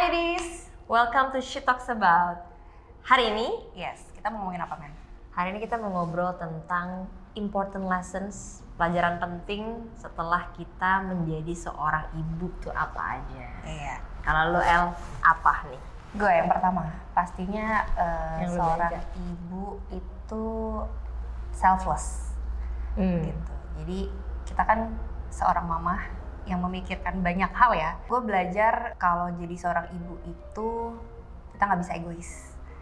ladies. Welcome to She Talks About. Hari ini, Yes, kita mau ngomongin apa men? hari ini kita mau ngobrol tentang important lessons, pelajaran penting setelah kita menjadi seorang ibu tuh apa aja. Iya. Kalau lo El, apa nih? Gue yang pertama, pastinya Yang lu seorang belajar. ibu itu selfless Hmm. gitu. Jadi kita kan seorang mama yang memikirkan banyak hal ya. Gue belajar kalau jadi seorang ibu itu kita nggak bisa egois.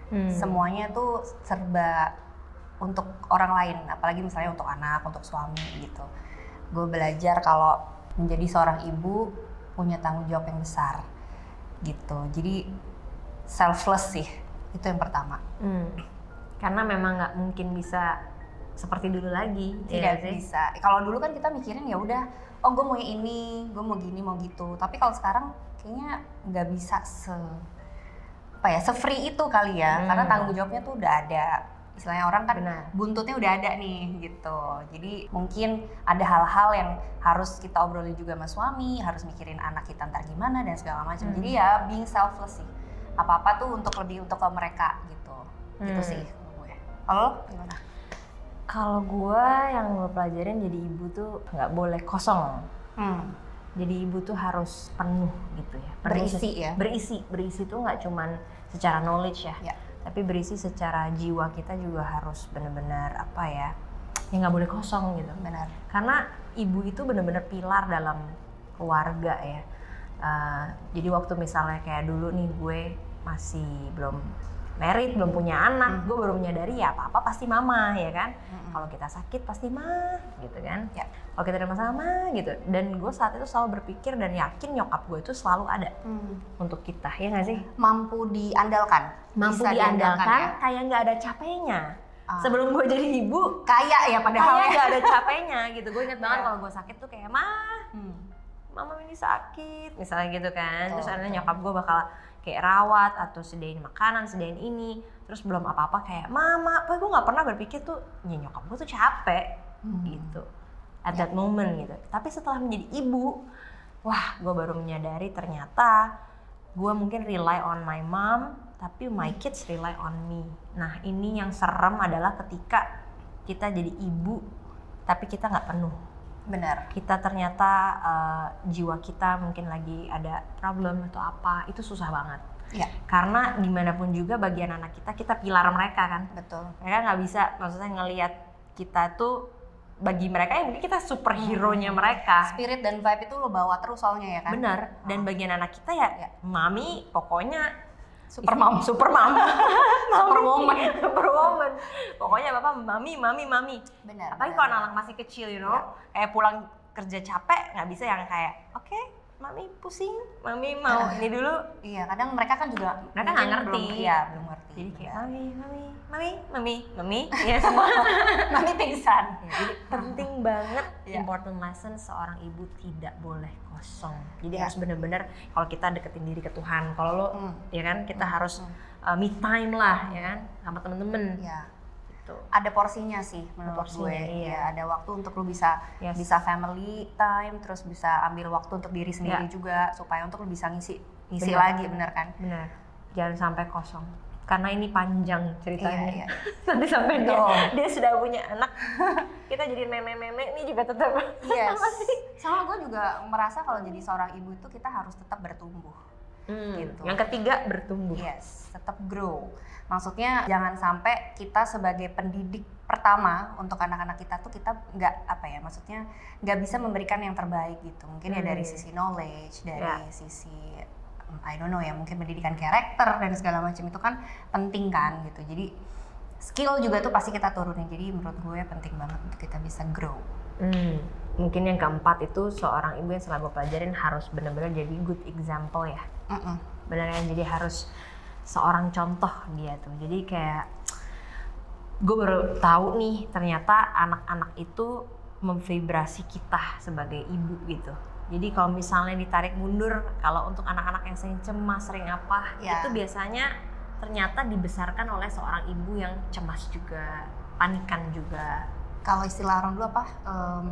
Hmm. Semuanya tuh serba untuk orang lain, apalagi misalnya untuk anak, untuk suami gitu. Gue belajar kalau menjadi seorang ibu punya tanggung jawab yang besar gitu. Jadi selfless sih itu yang pertama. Hmm. Karena memang nggak mungkin bisa seperti dulu lagi. Tidak ya sih? bisa. Kalau dulu kan kita mikirin ya udah, oh gue mau yang ini, gue mau gini, mau gitu. Tapi kalau sekarang kayaknya nggak bisa se apa ya, se-free itu kali ya, Hmm. karena tanggung jawabnya tuh udah ada. Istilahnya orang kan Benar. buntutnya udah ada nih gitu. Jadi mungkin ada hal-hal yang harus kita obrolin juga sama suami, harus mikirin anak kita ntar gimana dan segala macam. Hmm. Jadi ya being selfless sih. Apa-apa tuh untuk lebih untuk ke mereka gitu. Gitu Hmm. sih kalau gimana? Kalau gue yang gue pelajarin jadi ibu tuh nggak boleh kosong. Hmm. Jadi ibu tuh harus penuh gitu ya. Penuh Berisi ya? Berisi, berisi tuh nggak cuman secara knowledge ya, Ya. tapi berisi secara jiwa kita juga harus benar-benar apa ya, ya nggak boleh kosong gitu. Benar. Karena ibu itu benar-benar pilar dalam keluarga ya. Uh, jadi waktu misalnya kayak dulu nih gue masih belum married, belum punya anak, Hmm. gue baru menyadari ya apa-apa pasti mama ya kan. Mm-mm. Kalau kita sakit pasti mah gitu kan. Ya. Kalau kita ada masalah mah gitu. Dan gue saat itu selalu berpikir dan yakin nyokap gue itu selalu ada Hmm. untuk kita ya nggak sih? mampu diandalkan Mampu Bisa diandalkan, ya? kayak nggak ada capeknya. Ah. Sebelum gue jadi ibu, kaya ya padahal kayak ya nggak ada capeknya gitu. Gue inget banget Iya. kalau gue sakit tuh kayak mah Hmm. mama ini sakit misalnya gitu kan terus Betul, akhirnya nyokap gue bakal kayak rawat atau sediain makanan sediain ini. Terus belum apa-apa kayak mama apa gue nggak pernah berpikir tuh ya nyokap gue tuh capek. Hmm. gitu. At that moment gitu. Tapi setelah menjadi ibu wah gue baru menyadari ternyata gue mungkin rely on my mom tapi my Hmm. kids rely on me. Nah ini yang serem adalah ketika kita jadi ibu tapi kita nggak penuh benar. Kita ternyata uh, jiwa kita mungkin lagi ada problem atau apa itu susah banget. Ya. Karena gimana pun juga bagian anak kita kita pilar mereka kan. Betul. Mereka nggak bisa maksudnya ngelihat kita tuh bagi mereka ya mungkin kita superhero nya Hmm. mereka. Spirit dan vibe itu lo bawa terus soalnya ya kan? Benar. Dan bagian anak kita ya, Ya. mami pokoknya super mom super mom. Super woman. super woman. Pokoknya bapak mami mami mami. Benar apalagi kalau anak-anak masih kecil you know. Kayak pulang kerja capek nggak bisa yang kayak oke mami pusing. Mami mau ini dulu. Iya kadang mereka kan juga Mereka nggak ngerti. belum, iya belum ngerti. Jadi kayak benar. mami mami mami mami. Mami ya semua. Mami pingsan. Ya, jadi penting banget Iya. important lesson seorang ibu tidak boleh kosong jadi Iya. harus bener-bener kalau kita deketin diri ke Tuhan kalau lo Hmm. ya kan kita Hmm, harus hmm. uh, me time lah ya kan sama temen-temen ya gitu ada porsinya sih menurut porsinya, gue iya. ya ada waktu untuk lu bisa Yes. bisa family time terus bisa ambil waktu untuk diri sendiri Ya. juga supaya untuk lu bisa ngisi ngisi Benar. lagi bener kan benar jangan sampai kosong karena ini panjang ceritanya Iya, iya. nanti sampai dia dia sudah punya anak kita jadi meme-meme ini juga tetap Yes. Sama gue juga merasa kalau jadi seorang ibu itu kita harus tetap bertumbuh. Hmm, Gitu. yang ketiga bertumbuh Yes, tetap grow. Maksudnya jangan sampai kita sebagai pendidik pertama untuk anak-anak kita tuh kita nggak apa ya, maksudnya nggak bisa memberikan yang terbaik gitu. Mungkin ya dari Hmm. sisi knowledge, dari Ya. sisi I don't know ya, mungkin pendidikan karakter dan segala macam itu kan penting kan gitu. Jadi skill juga tuh pasti kita turunin. Jadi menurut gue penting banget untuk kita bisa grow. Hmm, mungkin yang keempat itu seorang ibu yang selalu pelajarin harus benar-benar jadi good example ya Mm-mm. benar kan jadi harus seorang contoh dia tuh jadi kayak gue baru tahu nih ternyata anak-anak itu memvibrasi kita sebagai ibu gitu jadi kalau misalnya ditarik mundur kalau untuk anak-anak yang sering cemas sering apa Ya. itu biasanya ternyata dibesarkan oleh seorang ibu yang cemas juga panikan juga Kalau istilah orang dulu apa? Em,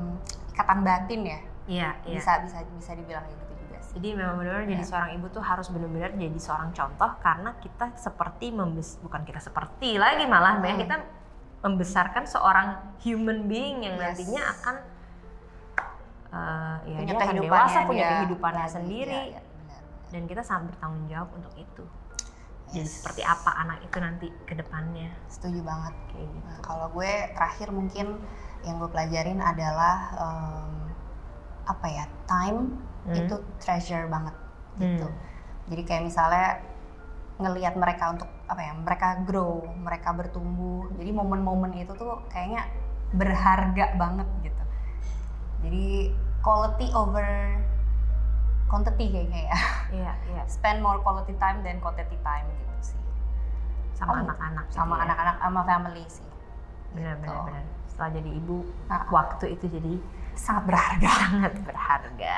ikatan batin ya. iya iya Bisa bisa bisa dibilang gitu juga Jadi memang benar-benar jadi Ya. seorang ibu tuh harus benar-benar jadi seorang contoh karena kita seperti membes bukan kita seperti lagi malah Hmm. ya kita membesarkan seorang human being yang Yes. nantinya akan eh, ya punya dia akan dewasa punya dia kehidupannya sendiri Iya, iya, benar, benar. dan kita sangat bertanggung jawab untuk itu. Jadi Yes. seperti apa anak itu nanti ke depannya setuju banget kayak gitu. Nah, kalau gue terakhir mungkin yang gue pelajarin adalah em, apa ya time Hmm. itu treasure banget gitu. Hmm. Jadi kayak misalnya ngelihat mereka untuk apa ya mereka grow, mereka bertumbuh. Jadi momen-momen itu tuh kayaknya berharga banget gitu. Jadi quality over quantity kayaknya ya. Iya, iya. Spend more quality time than quantity time gitu sih. Sama Oh, anak-anak. gitu Sama ya. anak-anak sama family sih. Benar, Gitu. benar, benar. Setelah jadi ibu, Nah, waktu itu jadi sangat berharga. sangat berharga.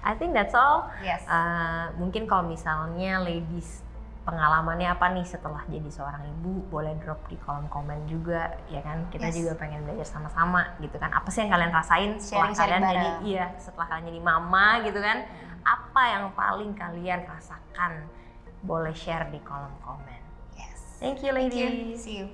I think that's all. Yes. Uh, mungkin kalau misalnya ladies pengalamannya apa nih setelah jadi seorang ibu boleh drop di kolom komen juga ya kan kita Yes. juga pengen belajar sama-sama gitu kan apa sih yang kalian rasain setelah Sharing-sharing kalian jadi bareng. iya setelah kalian jadi mama gitu kan apa yang paling kalian rasakan boleh share di kolom komen yes. thank you Thank you. ladies See you.